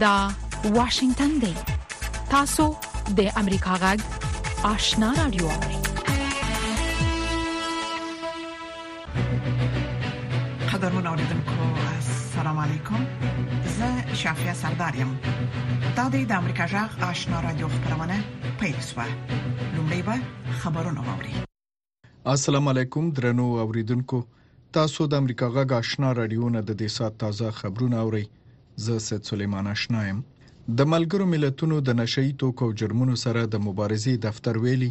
دا واشنگتن دی تاسو د امریکا غږ آشنا رادیو قدرمن اوریدونکو السلام علیکم زه شافیا سردار یم دا د امریکا جغ آشنا رادیو خبرونه پیل شوه لومړی به خبرونه واوري السلام علیکم درنو اوریدونکو تاسو د امریکا غږ آشنا رادیو نه د دې سات تازه خبرونه اورئ زه سید سلیمان آشنا یم د ملګرو ملتونو د نشئی توکو او جرمونو سره د مبارزې دفتر ویلي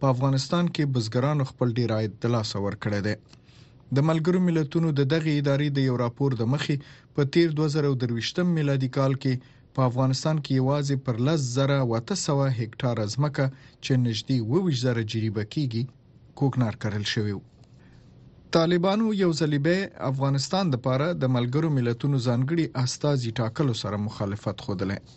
په افغانستان کې بزګرانو خپل ډیر عاید د لاسه ورکړی دی د ملګرو ملتونو د دغه ادارې د یو راپور د مخې په تیر 2023 میلادي کال کې په افغانستان کې یوازې پر 10800 هکټار ځمکه چې نږدې 22000 جریبه کیږي کوکنار کرل شوی وو طالبانو یو ځلې به افغانستان د پاره د ملګرو ملتونو ځانګړي استازي ټاکلو سره مخالفت خوده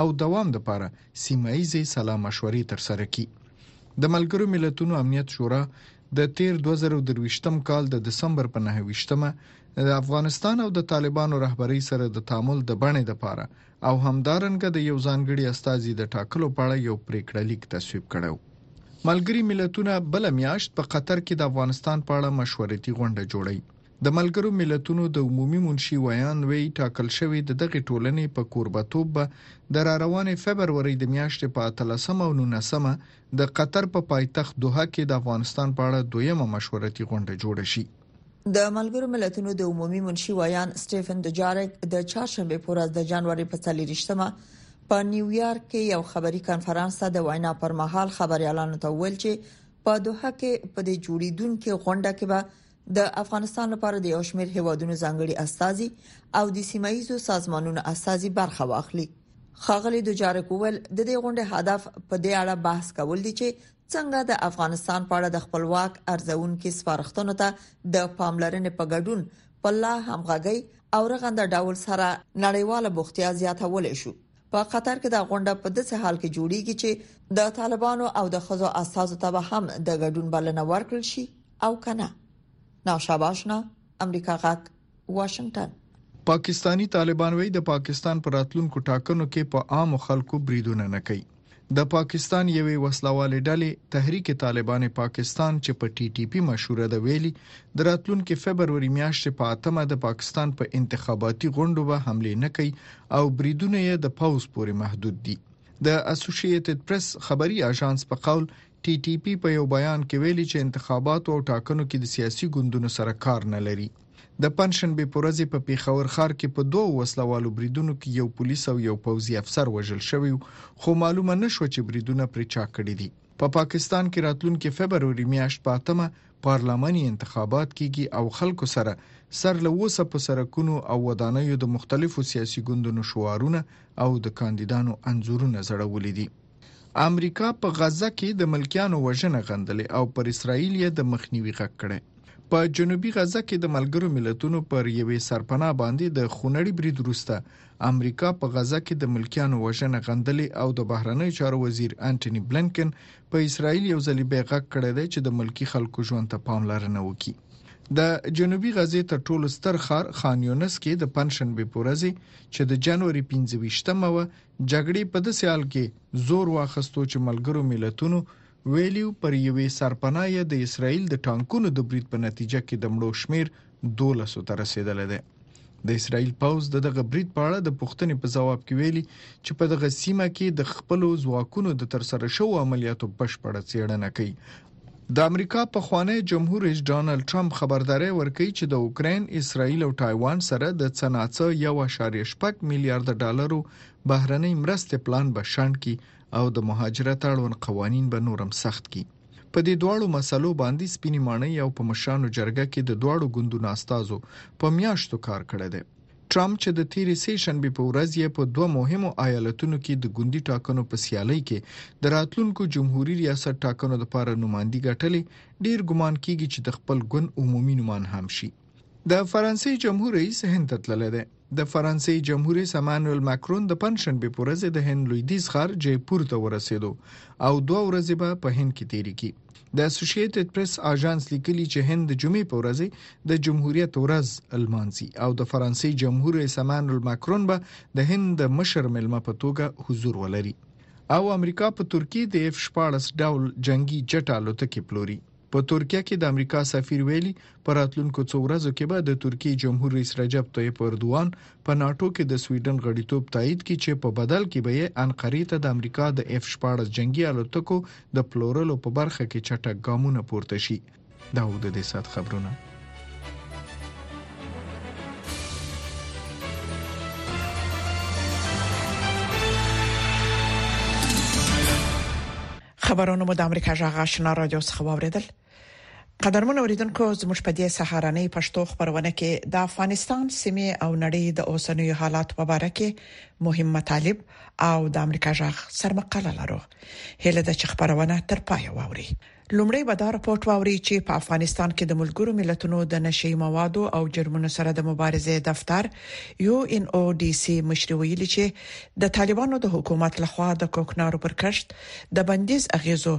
او دوام لپاره سیمه ایزې سلا مشورې تر سره کړي د ملګرو ملتونو امنیت شورا د تیر 2023م کال د دسمبر په 9مه د افغانستان او د طالبانو رهبری سره د تعامل د بڼې لپاره او همدارنګ د یو ځانګړي استاذي د ټاکلو په اړه یو پریکړه لیک تصویب کړو ملګری ملتونه بل میاشت په قطر کې د افغانستان په اړه مشورتي غونډه جوړي د ملګرو ملتونو د عمومي منشي ویاند ویي، ټاکل شوې د دغې ټولنې په کوربه توب به د راروانې فبرورۍ د میاشتې په اتلسمه او نولسمه د قطر په پایتخت دوحه کې د افغانستان په اړه دویمه مشورتي غونډه جوړه شي. د ملګرو ملتونو د عمومي منشي ویاند سټیفن دوجاریک د چهارشنبې په ورځ د جنوري په څلوېښت مه په نیویارک کې یو خبري کنفرانس ته د وینا پر مهال خبریالانو ته وویل چې په دوحه کې په دې جوړیدونکې غونډه کې به د افغانستان لپاره د یو شمېر هیوادونو ځانګړي استازي او د سیمه ییزو سازمانونو استازي برخه واخلي خاغلی دوجارک وویل د دې غونډې هدف په دې اړه بحث کول دي چې څنګه د افغانستان په اړه د خپلواک ارزونکو سپارښتنو ته د پاملرنې په ګډون په لا همغږي او رغنده ډول سره نړیواله بوختیا زیاتول شو په قطر کې دا غونډه په داسې حال کې جوړیږي چې د طالبانو او د خزو استازو ته هم د ګډون بلنه ورکړل شي او کنه ناشاباش نه امریکا غاک واشنگټن پاکستانی طالبان وایي د پاکستان پر راتلونکو ټاکنو کې په عامو خلکو بریدونه نه کوي د پاکستان یوې وسلوالې ډلې تحریک طالبان پاکستان چې په ټي ټي پی مشهوره ده ویلي د راتلونکو فبروري میاشتې په اتمه د پاکستان په انتخاباتي غونډو به حمله نه کوي او بریدونه یې د پوز پورې محدود دي د اسوسییټډ پریس خبري اژانس په قول ټي ټي پي په یو بیان کې ویلي چې انتخاباتو او ټاکنو کې د سیاسي ګوندونو سره کار نه لري. د پنجشنبې په ورځ په پیښور ښار کې په دوو وسلوالو بریدونو کې یو پولیس او یو پوځي افسر وژل شوی خو معلومه نه شو چې بریدونه پرې چا کړي دي. په پاکستان کې راتلونکې فبروري میاشت په اتمه پارلماني انتخابات کیږي او خلکو سره سر له اوسه په سرکونو او ودانیو د مختلفو سیاسي ګوندونو شعارونه او د کاندیدانو انځورونه ځړولي دي. امریکا په غزه کې د ملکیانو وژنه غندلې او پر اسرائیل یې د مخنیوي غږ کړی په جنوبي غزه کې د ملګرو ملتونو پر یوې سرپناه باندې د خونړي برید وروسته امریکا په غزه کې د ملکیانو وژنه غندلې او د بهرنیو چارو وزیر انټونی بلنکن په اسرائیل یو ځلې به غږ کړی دی چې د ملکی خلکو ژوند ته پاملرنه وکړي د جنوبي غزې تر ټولو ستر ښار خان یونس کې د پنځشنبه پورزي چې د جنوري 25مه و جګړې په داسې حال کې زور واخستو چې ملګرو ملتونو ویلیو پر یوې سرپناه د اسرایل د ټانکونو د برید په نتیجه کې د مړو شمیر 12 ته رسیدلی دی د اسرایل پوز د دغه برید په اړه د پښتنې په جواب کې ویلي چې په دغه سیمه کې د خپلو ځواکونو د ترسره شوو عملیاتو بشپړه څېړنه کوي د امریکا پخوانی جمهور رئیس ډونالد ټرمپ خبرداری ورکوي چې د اوکراین، اسرائیل او تایوان سره د څه ناڅه 1.8 میلیارد ډالرو بهرنۍ مرستې پلان به شنډ کړي او د مهاجرت اړوند قوانین به نور هم سخت کړي. په دې دواړو مسلو باندې سپینې ماڼۍ او په مشرانو جرګه کې د دواړو ګوندونو استازو په میاشتو کار کړی دی. ټرمپ چې د تیرې سې شنبې په ورځ یې په دوه مهمو ایالتونو کې د ګوندي ټاکنو په سیالۍ کې د راتلونکو جمهوریت ریاست ټاکنو لپاره نوماندي ګټلې ډیر ګمان کیږي چې د خپل ګوند عمومي نومان هم شي د فرانسې جمهور رئیس هند ته تللی دی د فرانسې جمهور رئیس امانوئل ماکرون د پنځشنبې په ورځ د هند لویدیځ ښار جیپور ته ورسېدو او دوه ورځې به په هند کې تیرې کی د اسوشیټډ پریس آژانس لیکلی چې هند د جمعې په ورځ د جمهوریت ورځ المانزي او د فرانسې جمهور رئیس امانول ماکرون به د هند د مشر ملما په توګه حضور ولري او امریکا په ترکیه د اف 14 ډول جنگي جټ الوتکې پلوري په ترکیه کې د امریکا سفیر ویلي په راتلونکو څو ورځو کې به د ترکیې جمهور رئیس رجب طیب اردوان په ناتو کې د سویډن غړیتوب تایید کړي چې په بدل کې به یې انقرې ته د امریکا د اف 14 جنگي الوتکو د پلورلو په برخه کې چټک ګامونه پورته شي دا و د دې سات خبرونه خبرونه مو د امریکا جغ آشنا رادیو څخه واوریدل قدرمن اوریدونکو زموږ په دې سهارنۍ پښتو خبرونه کې د افغانستان سیمه او نړۍ د اوسنیو حالات په اړه کې مهم مطالب او د امریکا جغ سرمقاله لرو هله د چ خبرونه تر پای ووري لومړی به دا راپورټ ووري چې په افغانستان کې د ملګرو ملتونو د نشي موادو او جرمونو سره د مبارزې دفتر یو ان او ډي سي مشروعي لچې د طالبانو د حکومت لخوا د کوکنارو پر کښت د بندیز اغیزو،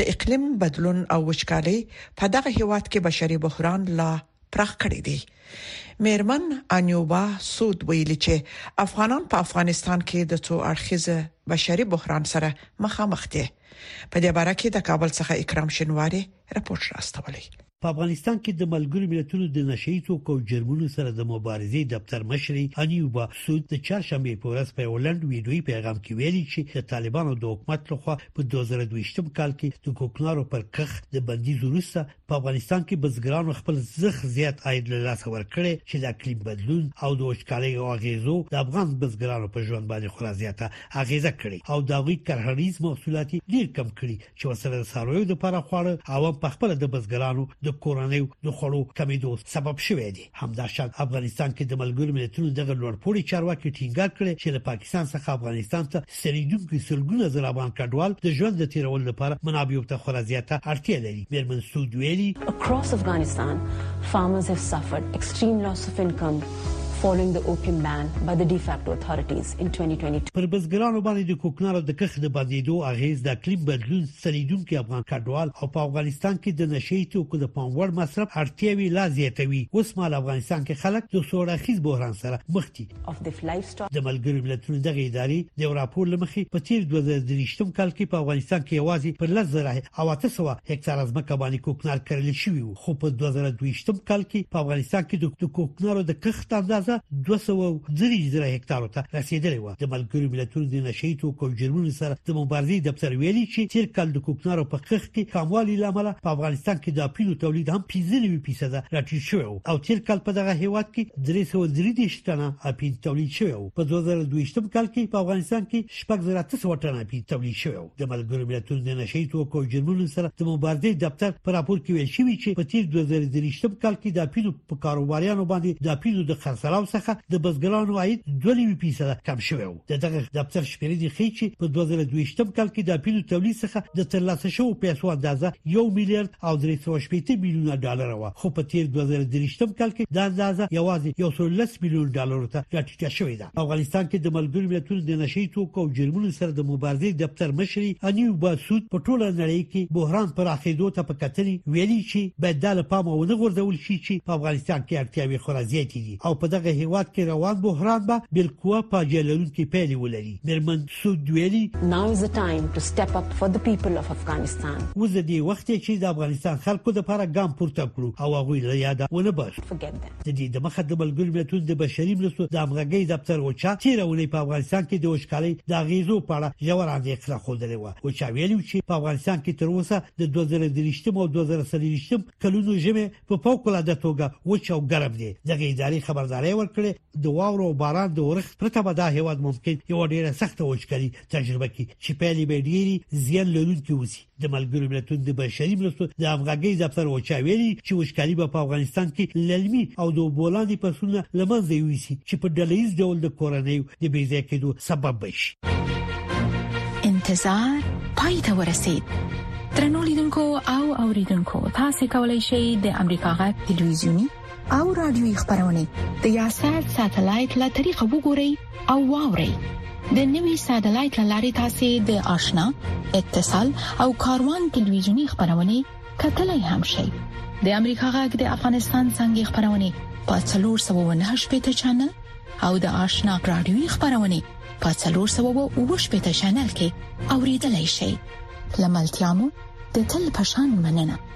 د اقلیم بدلون او وچکالۍ په دغه هیواد کې بشري بحران لا پراخ کړی دی. میرمن انیوبا سود ویلي چې افغانان په افغانستان کې د څو اړخیز بشري بحران سره مخامخ دي. په دې باره کې د کابل څخه اکرام شینواري رپورټ را استولی. په افغانستان کې د ملګرو ملتونو د نشئی توکو او جرمونو سره د مبارزې دفتر مشري انیوبا سود د چهارشنبه په ورځ په ولند ویډیوي پیغام کې ویلي چې د طالبانو د حکومت لخوا په 2022 کال کې د کوکنارو پر کخ د بندیز وروسته په افغانستان کې بزګرانو خپل زخ زیات عاید له لاسه ورکړي چې د اقلیم بدلون او د وچکالۍ او اغیزو د افغان بزګرانو په ژوند باندې خورا زیاته اغیزه کړې او دا غوي کرهڼیز محصولات ډیر کم کړي چې ورسره د سارویو د لپاره خواړه او هم په خپل د بزګرانو د کورنۍ د خوړو کمیدو سبب شوې دي همدا شان افغانستان کې د ملګرو ملتونو دغه لوړپوړي چارواکي ټینګار کړی چې له پاکستان څخه افغانستان ته سریدونکو سلګونه زر افغان کډوال د ژوند د تیرولو لپاره منابعو ته خورا زیاته اړتیا لري میرمن سود ویلي Across Afghanistan farmers have suffered extreme loss of income following the opium ban by the de facto authorities in 2022. پر بزګرانو باندې د کوکنارو د کښت د بندیدو اغیز د اقلیم بدلون ستنیدونکي افغان کډوال او په افغانستان کې د نشي توکو د پام وړ مصرف اړتیاوي لا زیاتوي اوس مال افغانستان کې خلک د سوړاخیز بحران سره مخ دي د ملګرو ملتونو دغه ادارې د یو راپور لمخې په تیر 2023 کال کې په افغانستان کې یوازې پر 10000 او 300 هکتار ځمکه باندې کوکنار کرل شوی وو خو په 2022م کال کې په افغانستان کې د کوکنارو د کښت اندازه 203 زره هکتار ته رسیدلې و د ملګرو ملتونو د نشئی توکو جرمونو سره د مبارزې دفتر ویلي چې تیر کال د کوکنارو په کښت کې کموالی لامل په افغانستان کې د اپینو تولید هم 15% راټیټ شوی او تیر کال په دغه هیواد کې 330 ټنه اپین تولید شوی په 2022م کال کې په افغانستان کې شپږ زره ټنه اپین تولید شوی د ملګرو ملتونو د نشي توکو او جرمونو سره د مبارزې دفتر پر راپور کې ویل شوی چې په تیر 2023 کال کې د پیلو په کاروباریانو باندې د پیلو د خرڅلاو څخه د بزګرانو عاید 2.5% کم شوی و د دغه دفتر شمیرې دی خې چې په 2022 کال کې د پیلو تولید څخه د ترلاسه شوو پیسو اندازه 1 میلیارډ او 380 میلیونه ډالر و خو په تیر 2023 کال کې دا اندازه یوازې 110 میلیون ډالر ته راټیټه شوې ده په افغانستان کې د ملګرو ملتونو د نشي توکو او جرمونو سره د مبارزې دفتر مشري انیو باسود په ټوله نړۍ کې بحران پر اخیدو ته په کتنې ویلي چې باید د لپام او نه غورځول شي چې په افغانستان کې اړتیاوې خورا زیاتې دي او په دغه هیواد کې روان بحران به بالکوه پاجې لرونکي پیلې ولري مرمن سود ویلي Now is the time to step up for the people of Afghanistan. اوس د دې وخت دی چې د افغانستان خلکو لپاره ګام پورته کړو او هغوی له یاده ونه باسو. Forget them. د دې د مخه د ملګرو ملتونو د بشري مرستو د همغږۍ دفتر اوچا تیره اونۍ په افغانستان کې د وچکالۍ د اغیزو په اړه ژوره اندېښنه ښودلې وه. اوچا ویلي چې په افغانستان کې تر اوسه د 2023 او 2024 کلونو ژمي په فوق العاده توګه وچ او ګرم دي. دغه ادارې خبرداری ورکړی د واورو او باران د اورښت پرته به دا هیواد ممکن یو ډیره سخته وچکالي تجربه کړي چې پایلې به ډېری زیان لرونکي وسی د ملګرو ملتونو د بشري مرستو د افغانګي دفتر اوچا ویلي چې وچکالي به په افغانستان کې للمي او د بولاندې پسونه لمنځه یوسي چې په ډلهییز ډول د کورنۍ د بیځای کېدو سبب بشي انتظار پای ته ورسید ترنو لیدونکو او اوریدونکو تاسو کولی شئ د امریکا غا ټلویزیونی او رادیوي خبرونه د یاشر ساتلایت له طریقو وګورئ او واورئ د نوي ساتلایت لارې تاسو د آشنا اتصال او کاروان ټلویزیونی خبرونه کتلای هم شئ د امریکا غږ د افغانستان څنګه خبرونه په 309 پټ چنل او د آشنا رادیوي خبرونه په 309 پټ چنل کې اوریدلای شئ لملتيامو د تل پشان مننه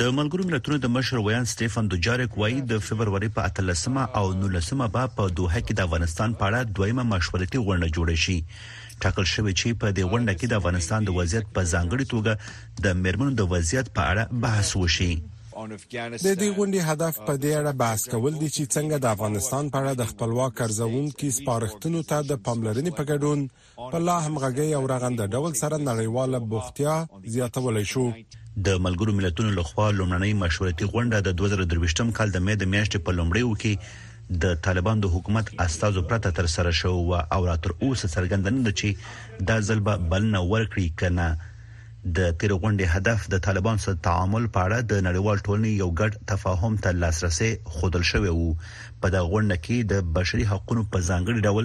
د ملګرو ملتونو د مشر ویان سټیفن دوجاریک وایي د فبرवरी په 13مه او 19مه به په دوحه کې د افغانستان په اړه دویمه مشورتي غونډه جوړه شي ټاکل شوې چې په دې غونډه کې د افغانستان د وضعیت په ځانګړي توګه د مرمنو د وضعیت په اړه بحث وشي د دې غونډې هدف په دې اړه بحث کول دي چې څنګه د افغانستان په اړه د خپلواک ارزونکو سپارښتنو ته د پاملرنې په ګډون په لا همغږۍ او رغنده ډول سره نړیواله بوختیا زیاتولی شو. د ملګرو ملتونو له خوا لومړنۍ مشورتي غونډه د دوه زره درویشت کال د مې د میاشتې په لومړیو کې د طالبانو د حکومت استازو پرته ترسره شوې وه او لا تر اوسه څرګنده نه ده چې دا ځل به بلنه ورکړي که نه. د تېرې غونډې هدف د طالبانو سره د تعامل په اړه د نړیوال ټولنې یو ګډ تفاهم ته لاسرسی ښودل شوی و. په دغه غونډه کې د بشري حقونو په ځانګړي ډول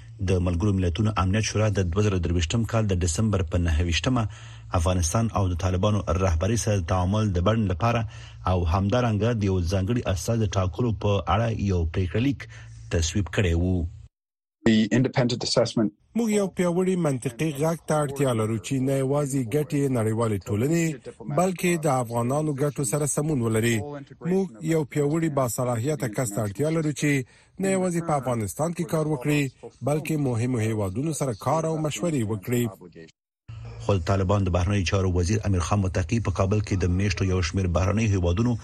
د ملګرو ملتونو امنیت شورا د 2023م کال د دسمبر په 9مه افغانستان او د طالبانو رهبری سره د تعامل د بڼ لپاره او همدارنګه د یو ځانګړي استاد د ټاکلو په اړه یو پریکړه لیک تصویب کړی وو موږ یو پیاوړي منطقي غږ ته اړتیا لرو چې نه یوازې ګټې نړیوالې ټولنې بلکې د افغانانو ګټو سره سمون ولري موږ یو پیاوړي باصلاحیته کس ته اړتیا لرو چې نه یوازې په افغانستان کې کار وکړي بلکې مهمو هیوادونو سره کار او مشورې وکړي خو د طالبان د بهرنیو چارو وزیر امیر خان متقی په کابل کې د میشتو یو شمیر بهرنیو هیوادونو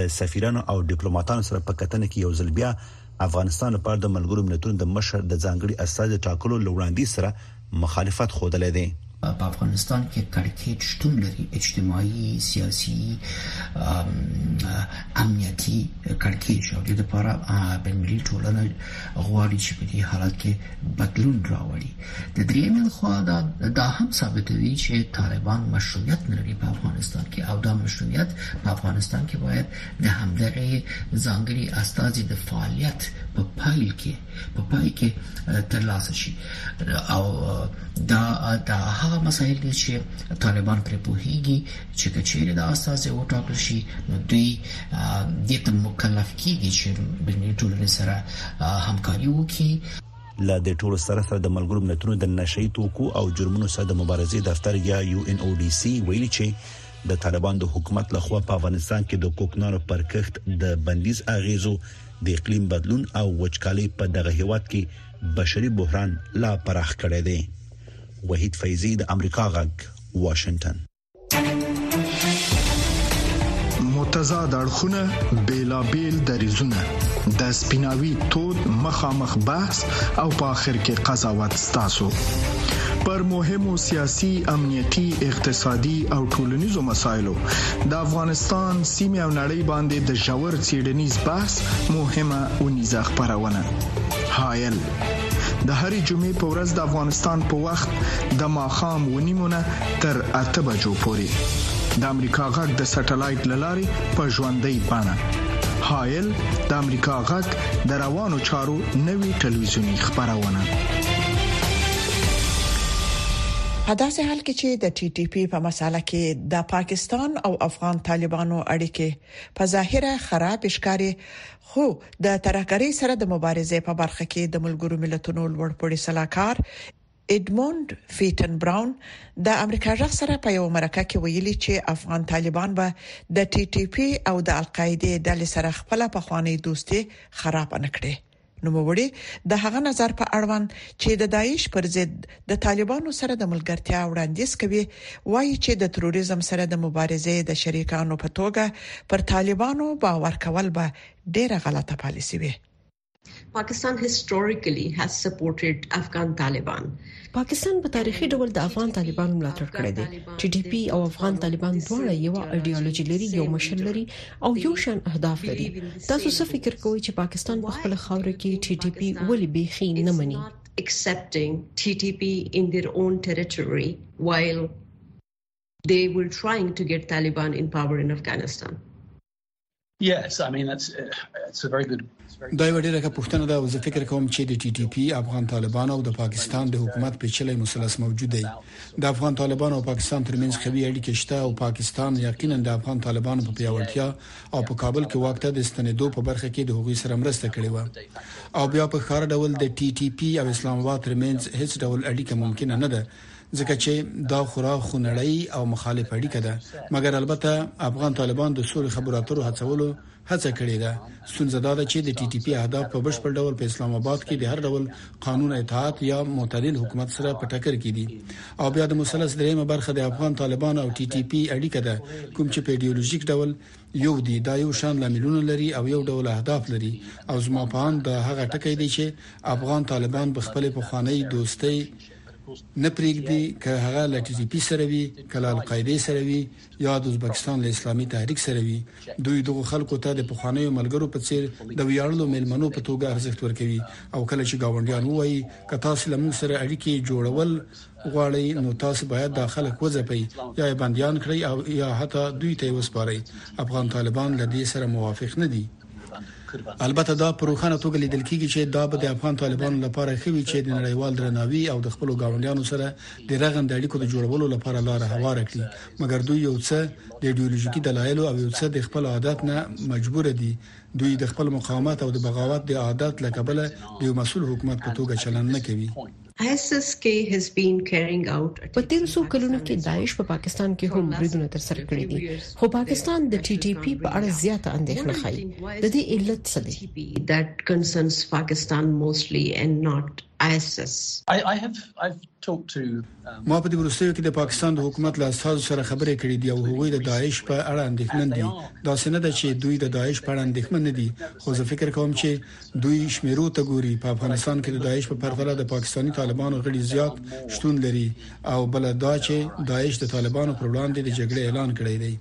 د سفیرانو او ډیپلوماټانو سره په کتنه کې یو ځل بیا افغانستان لپاره د ملګرو ملتونو د مشر د ځانګړي استازي ټاکلو لوړاندیز سره مخالفت ښودلی دی. په افغانستان کې کړکېچ شتون لري اجتماعي سیاسي امنیتي کړکېچ او د لپاره بین ملي ټولنه غواړي چې په دې حالت کې بدلون راوړي د دریم خوا دا, دا هم ثابتوي چې طالبان مشروعیت نه لري په افغانستان کې او دا مشروعیت په افغانستان کې باید د همدغه ځانګړي استازي د فعالیت په پایل کې په پای کې ترلاسه شي او دا دا هغه مسایل دي چې طالبان پر پوهیږي چې کچېره د اساس یو ټاکل شي نو دوی د ته مکلف کیږي چې د ټولنې سره همکاري وکړي له دې ټولو سره سره د ملګرو ملتونو د نشي توکو او جرمونو سره د مبارزې دفتر یا یو ان او ډي سي ویلي چې د طالبان د حکومت لخوا په افغانستان کې د کوکنارو پر کښت د بندیز اغیزو د اقلیم بدلون او وچکالۍ په دغه هیواد کې بشري بحران لا پراخ کړی دی وحید فیضی د امریکا غږ واشنگتن متضاد اړخونه بیلابیل دریزونه د سپیناوي تود مخامخ بحث او په اخر کې قضاوت ستاسو پر مهمو سیاسي امنیتي اقتصادي او ټولنیزو مسایلو د افغانستان سیمه او نړۍ باندې د پر څېړنیز بحث مهمه اونیزه خپرونه هایل د هرې جمعې په ورځ د افغانستان په وخت د ماښام ونیمونه تر اته بجو پورې د امریکا غږ د سټلایټ لارې په ژوندۍ بڼه هایل د امریکا غږ د روانو چارو نوي ټلویزیونی خبرونه په داسې حال کې چې د ټي ټي پی په مساله کې د پاکستان او افغان طالبانو اړیکې په ظاهره خراب ښکاري خو د ترهګرۍ سره د مبارزې په برخه کې د ملګرو ملتونو لوړ پوړي سلاکار ایدموند فیټن براون د امریکا جغ سره په یو مرکه کې ویلي چې افغان طالبان به د ټي ټي پی او د القاعده ډلې سره خپل په خواني دوستي خراب نه کړي نوموړي د هغه نظر په اړوند چې د داعش پر ضد د طالبانو سره د ملګرتیا وړاندیز کوي وايي چې د تروریزم سره د مبارزې د شریکانو په توګه پر طالبانو باور کول به ډیره غلطه پالیسي وي. Pakistan historically has supported Afghan Taliban. پاکستان په تاریخي ډول د افغان طالبانو ملاتړ کړی دی ټي ټي پي او افغان طالبان دواړه یو ایډیولوژي لري یو مشر لري او یو شان اهداف لري تاسو څه فکر کوئ چې پاکستان په خپل خاور کې ټي ټي پي ولې بيخي نه مني accepting TTP in their own territory while they were trying to get Taliban in power in Afghanistan. دا یوه ډیره ښه پوښتنه ده او زه فکر کوم چې د ټي ټي پي افغان طالبان او د پاکستان د حکومت پیچلې مثلث موجود دی د افغان طالبان او پاکستان ترمنځ قوي اړیکې شته او پاکستان یقینا د افغان طالبان په پیاوړتیا او په کابل کې واک ته د ستنېدو په برخه کې د هغوی سره مرسته کړې و او بیا په ښکاره ډول د ټي ټي پي او اسلام آباد ترمنځ هیڅ ډول اړیکه ممکنه نه ده ځکه چې دا خورا خونړۍ او مخالف اړیکه ده مګر البته افغان طالبان د سولې خبرو اترو هڅولو هڅه کړې ده ستونزه دا ده چې د ټي ټي پی اهداف په بشپړ ډول په اسلام آباد کې د هر ډول قانون اطاعت یا معتدل حکومت سره په ټکر کې دي او بیا د مثلث دریمه برخه د افغان طالبان او ټي ټي پی اړیکه ده کوم چې په ایدئولوژیک ډول یو دی دا یو شان لاملونه لري او یو ډول اهداف لري او زما په اند دا هغه ټکی دی چې افغان طالبان بخپل په خوانی دوستۍ نه پرېږدي که هغه له ټي ټي پي سره وي که له القاعدې سره وي يا د ازبکستان له اسلامي تحريک سره وي دوی دغو خلکو ته د پخوانيو ملګرو په څېر د وياړلو مېلمنو په توګه ارزښت ورکوي او کله چې ګاونډيان ووايي که تاسې له موږ سره اړيکې جوړول غواړئ نو تاسې بايد دا خلک وځپئ يا يې بنديان کړئ او يا حتی دوی ته يې وسپارئ افغان طالبان له دې سره موافق نه دي. البته دا په روښانه توګه لیدل کیږي چې دا به د افغان طالبانو لپاره ښه وي چې د نړیوال درناوي او د خپل گاونډیانو سره د رغند اړیکو د جوړولو لپاره لار هوار کړي مګر دوی یو څه د ایدئولوژیکي دلایل او یو څه د خپل عادت نه مجبور دي دوی د خپل مقاومت او د بغاوت د عادت لکبله د یو مسول حکومت په توګه چلند نه کوي په تیرو څو کلونو کې داعش په پاکستان کې هم بریدونه تر سره کړي دي خو پاکستان د ټي ټي پي په اړه زیاته اندېښنه ښيي د دې علت څه دی ما په دې ورستیو کې د پاکستان د حکومت له استازو سره خبرې کړې دي او هغوی د داعش په اړه اندېښمن دي دا سند چې دوی د داعش په اړه اندېښمن دي خو زه فکر کوم چې دوی شمېرو ته ګوري، په افغانستان کې د داعش په پرتله د پاکستاني طالبانو غړي زیات شتون لري او بله دا چې داعش د طالبانو پر وړاندې د جګړې اعلان کړی دی.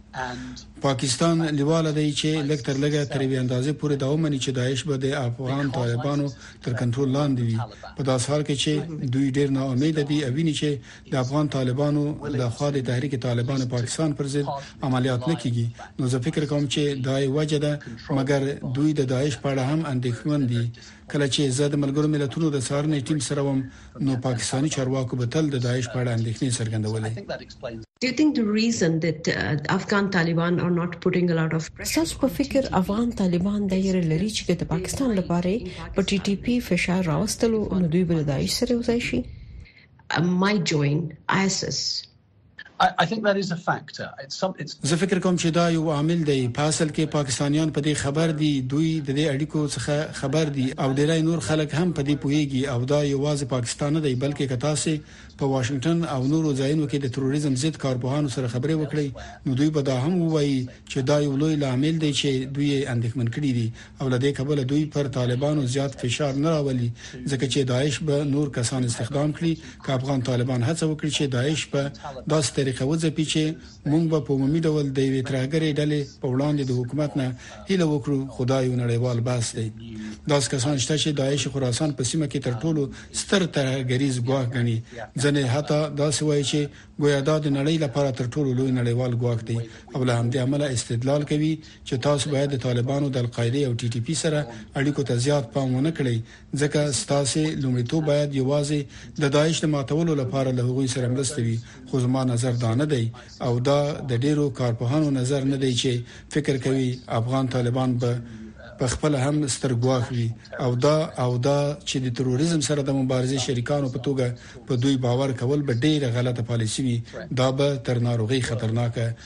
پاکستان لیواله دی چې لږ تر لږه تر یوې اندازې پورې دا ومني چې داعش به د افغان طالبانو تر کنټرول لاندې وي، په داسې حال کې چې دوی ډېر ناامیده دي او ویني چې د افغان طالبانو له خوا د تحریک طالبان پاکستان پر ضد عملیات نه کیږي نو زه فکر کوم چې دا یې وجه ده مګر دوی د داعش په اړه هم اندیښمن دي کله چې زه د ملګرو ملتونو د څارنې ټیم سره وم نو پاکستاني چارواکو به تل د داعش په اړه اندیښنې څرګندولې ستاسو په فکر افغان طالبان دا یې لري چې د پاکستان لپاره په ټي ټي پي فشار راوستلو نو دوی به داعش سره یو ځای شي زه فکر کوم چې دا یو عامل دی په اصل کې پاکستانیان په دې خبر دي دوی د دې اړیکو څخه خبر دي او ډیری نور خلک هم په دې پوهیږي او دا یوازې پاکستان نه دی بلکې که تاسو په واشنگټن او نورو ځایونو کې د تروریزم ضد کارپوهانو سره خبرې وکړئ نو دوی به دا هم وایي چې دا یو لوی لامل دی چې دوی اندېښمن کړي دي او له دې کبله دوی پر طالبانو زیات فشار نه راولي ځکه چې داعش به نور کسان استخدام کړي که افغان طالبان هڅه وکړي چې داعش په داسې طریقه وځپي چې موږ به په عمومي ډول د یوې ترهګرې ډلې په وړاندې د حکومت نه هیله وکړو خو دا یو نړیوال بحث دی داسې کسان شته چې داعش خراسان په سیمه کې تر ټولو ستر ترهګریز ګواښ ګڼي ځنې حتی داسې وایي چې ګویا دا د نړۍ لپاره تر ټولو لوی نړیوال ګواښ دی او له همدې امله استدلال کوي چې تاسو باید د طالبانو د القاعدې او ټي ټي پي سره اړیکو ته زیات پام ونه کړئ ځکه ستاسو لومړیتوب باید یوازې د داعش د ماتولو لپاره له هغوی سره مرسته وي خو زما نظر دا نه دی او دا د ډیرو کارپوهانو نظر نه دی چې فکر کوي افغان طالبان به په خپل هم ستر ګواښ وي او دا او دا چې د تروریزم سره د مبارزې شریکانو په توګه په دوی باور کول به ډیره غلطه پالیسی وي دا به تر ناروغي خطرناکه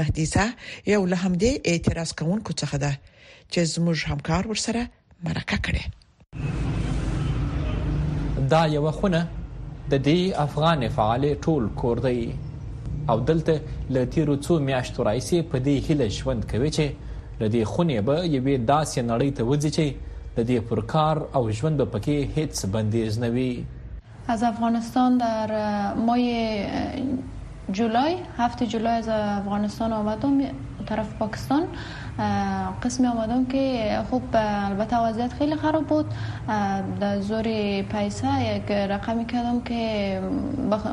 مهدیزه یو له همدې اعتراض کوونکو څخه ده چې زموږ همکار ورسره مرکه کړې دا یو خونه د دې افغان فعال ټول کور دی او دلته ل تیرو څو میاشتو راځي په دې هله ژوند کوي چې ل دې خونه به یوې داسې نړۍ ته وځي چې د دې پر کار او ژوند پکې هیڅ بندیز نه وي از افغانستان در ماه جولای هفت جولای از افغانستان آمدم طرف پاکستان قسمی آمدم که خوب البته وضعیت خیلی خراب بود در زور پیسه یک رقمی کردم که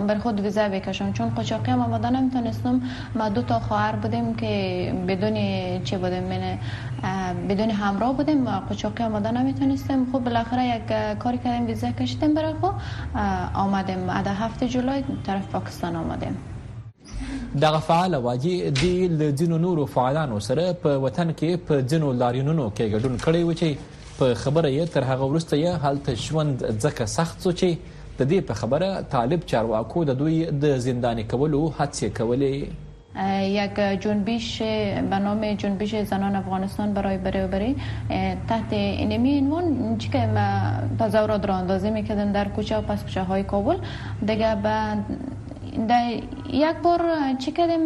بر خود ویزه بکشم چون قچاقی هم آمدن نمیتونستم ما دو تا خواهر بودیم که بدون چه بودیم یعنی بدون همراه بودیم قچاقی آماده نمیتونستیم خب بالاخره یک کاری کردیم ویزا کشیدیم برای خو آمدیم ادا هفت جولای طرف پاکستان آمدیم دغه فعال واجی دی له ځینو نورو فعالانو سره په وطن کې په ځینو لاریونونو کې ګډون کړی و چې په خبره یې تر هغه وروسته یې هلته ژوند ځکه سخت شو چې د دې په خبره طالب چارواکو د دوی د زنداني کولو هڅې کولې. یک جنبش به نام جنبش زنان افغانستان برای بریوبری تحت اینمی عنوان چی که ما تظاهرات را اندازه میکردیم در کوچه و پس کوچه های کابل دیگه به یک بار چی کردیم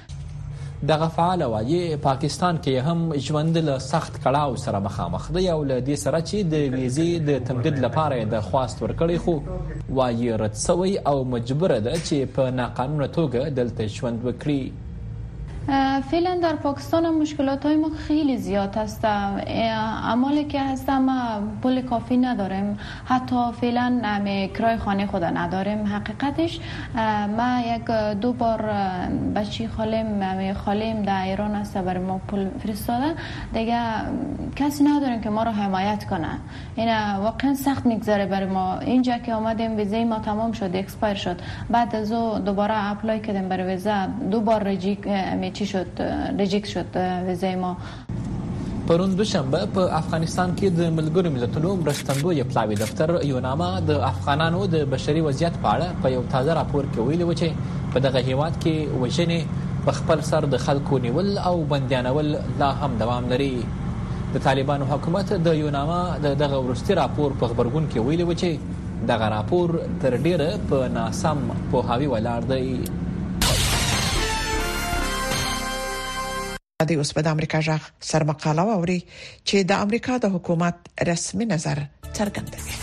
دغه فعال وايي پاکستان کې هم ژوند له سخت کړاو سره مخامخ دی او له دې سره چې د ویزې د تمدید لپاره د خواست ورکړی خو وايي رد شوی او مجبور ده چې په ناقانونه توګه دلته ژوند وکړي فعلا در پاکستان هم مشکلات های ما خیلی زیاد هست اعمال که هستم پول کافی نداریم حتی فعلا همه کرای خانه خود نداریم حقیقتش ما یک دو بار به چی خالیم همه خالیم در ایران است بر ما پول فرستاده دیگه کسی نداریم که ما را حمایت کنه این واقعا سخت میگذره بر ما اینجا که آمدیم ویزه ما تمام شد اکسپایر شد بعد از او دوباره اپلای کردیم بر ویزه دو بار ریجیک همه چی شد ریجیک شد ویزه ما پرون دوشنبه په افغانستان کې د ملګرو ملتونو مرستندوی پلاوي دفتر یوناما د افغانانو د بشري وضعیت په اړه په یو تازه راپور کې ویلي و چې په دغه هیواد کې وژنې په خپل سر د خلکو نیول او بندیانول لا هم دوام لري د طالبانو حکومت د یوناما د دغه ورستي راپور په خبرګون کې ویلي و چې دغه راپور تر ډیره په ناسم پوهاوی ولاړ دی دی اوس به د امریکا جغ سرمقاله ووري چې د امریکا د حکومت رسمي نظر څرګندوي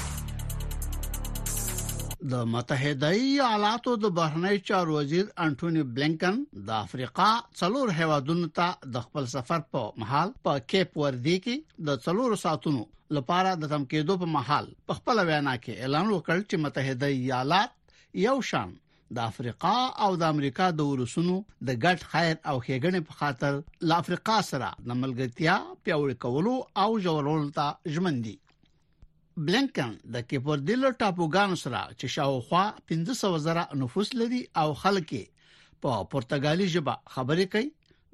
د متحده ایالاتو د بهرنی چارو وزیر انټونی بلینکن د افریقا څلور هیوادونو ته د خپل سفر په محل په کیپ وردی کې د څلور ساعتونو لپاره د تم کېدو په محل په خپل وینا کې اعلان وکړ چې متحده ایالات یو شان د افریقا او د امریکا د ولسونو د ګډ خیر او ښېګڼې په خاطر له افریقا سره د ملګرتیا پیاوړې کولو او جوړولو ته ژمن دي بلینکن د کیپور دل ټاپوګان سره چې شاوخوا 1500 زره نفوس لري او خلک په پرتګالي ژبه خبرې کوي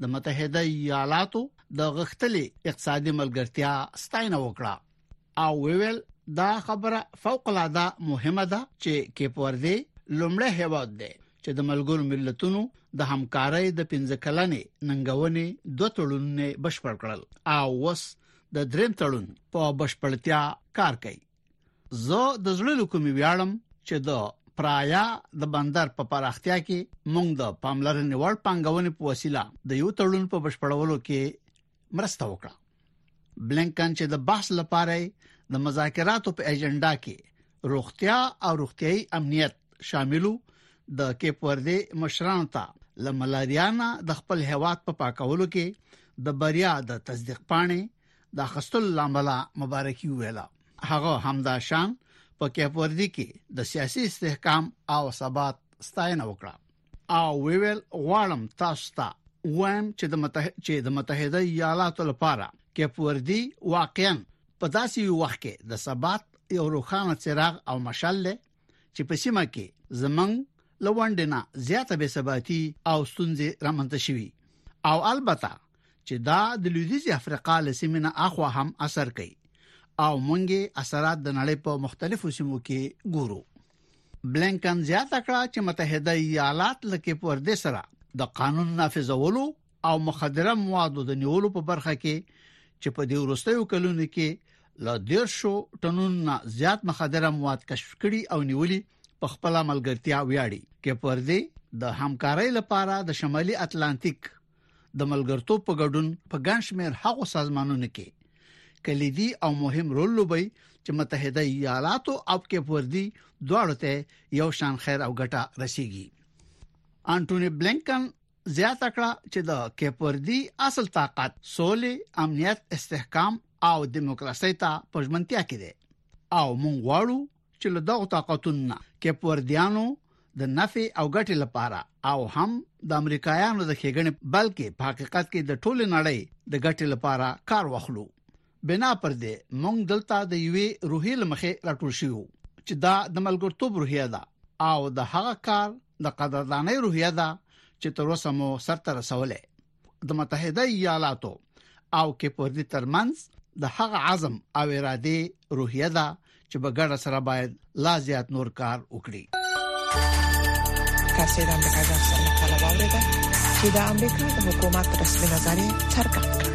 د متحده ایالاتو د غښتلې اقتصادي ملګرتیا ستاینه وکړه او ویل دا خبره فوق العاده مهمه ده چې کیپوردی لومړی هیواد دی چې د ملګرو ملتونو د همکارۍ د 15 کلنې ننګونې دوه تړونونه بشپړ کړل او وس د دریم تړون په بشپړتیا کار کوي زه د زړه له کومې ویاړم چې د پرایا د بندر په پراختیا کې موږ د پاملرنې وړ پنګونې په وسیله د یو تړون په بشپړولو کې مرسته وکړه بلنکن چې د بحث لپاره د مذاکراتو په ایجنډا کې روغتیا او روغتيایي امنیت شاملو د کیپ وردی مشرانو ته لملاریانا د خپل هواد په پا پاکولو کې د بریا د تصدیق پاڼې د خستل لامل مبارکي ویلا هغه همدا شان په کیپ وردی کې د سیاسي استحکام او ثبات ستاینه وکړه او ویل غواړم تاسو ته وایم چې د متحد چې د متحده ایالاتو لپاره کې پوردی واقعا په داسې یو وخت کې د ثبات یو روخانه څراغ او مشال له چې په سیمه کې زمنګ لوندنه زیاته بې ثباتی او ستونزې رامنځته شوي او البته چې دا د لویدیځ افریقا له سیمې نه اخوا هم اثر کوي او مونږه اثرات د نړۍ په مختلفو سیمو کې ګورو بلینکن زیاته کړه چې متحده ایالات لکه پر دې سره د قانون نافذولو او مخدره موادو د نیولو په برخه کې چې په دې وروستیو کلونو کې لا ډیر شو ټنون نه زیات مخدره مواد کشف کړي او نیولي په خپل ملګرتیا ویاړي کې پر دې د همکارۍ لپاره د شمالي اتلانتیک د ملګرتوب په ګډون په ګڼ شمېر هغو سازمانونو کې کلیدي او مهم رول لوبوي چې متحده ایالاتو او کیپ وردی دواړو ته یو شان خیر او ګټه رسیږي انټونی بلینکن زیات کړه چې د کیپ وردی اصل طاقت سولې امنیت استحکام او دیموکراسي ته پښمنتیا کړي او مونږ غواړو چې له دغه طاقتونو کې پوردیانو د نفي او ګټې لپاره او هم د امریکایانو د خېګنې بلکې په حقیقت کې د ټول نړۍ د ګټې لپاره کار وخلو بنا پر دې مونږ دلته د یوې روحي لمخې راټول شو چې دا د ملګرتوب روحیه ده او د هغه کار د قدردانۍ روحیه ده چې تر اوسه مو سرته رسولې د متحده ایالاتو او کیپوردی ترمنځ د هغه عزم او اراده روحیه ده چې په ګډه سره باید لا زیات نور کار وکړي تاسو د امریکا د سره کاله واورید چې د امریکا د حکومت رسمي نظر یې څرګند کړ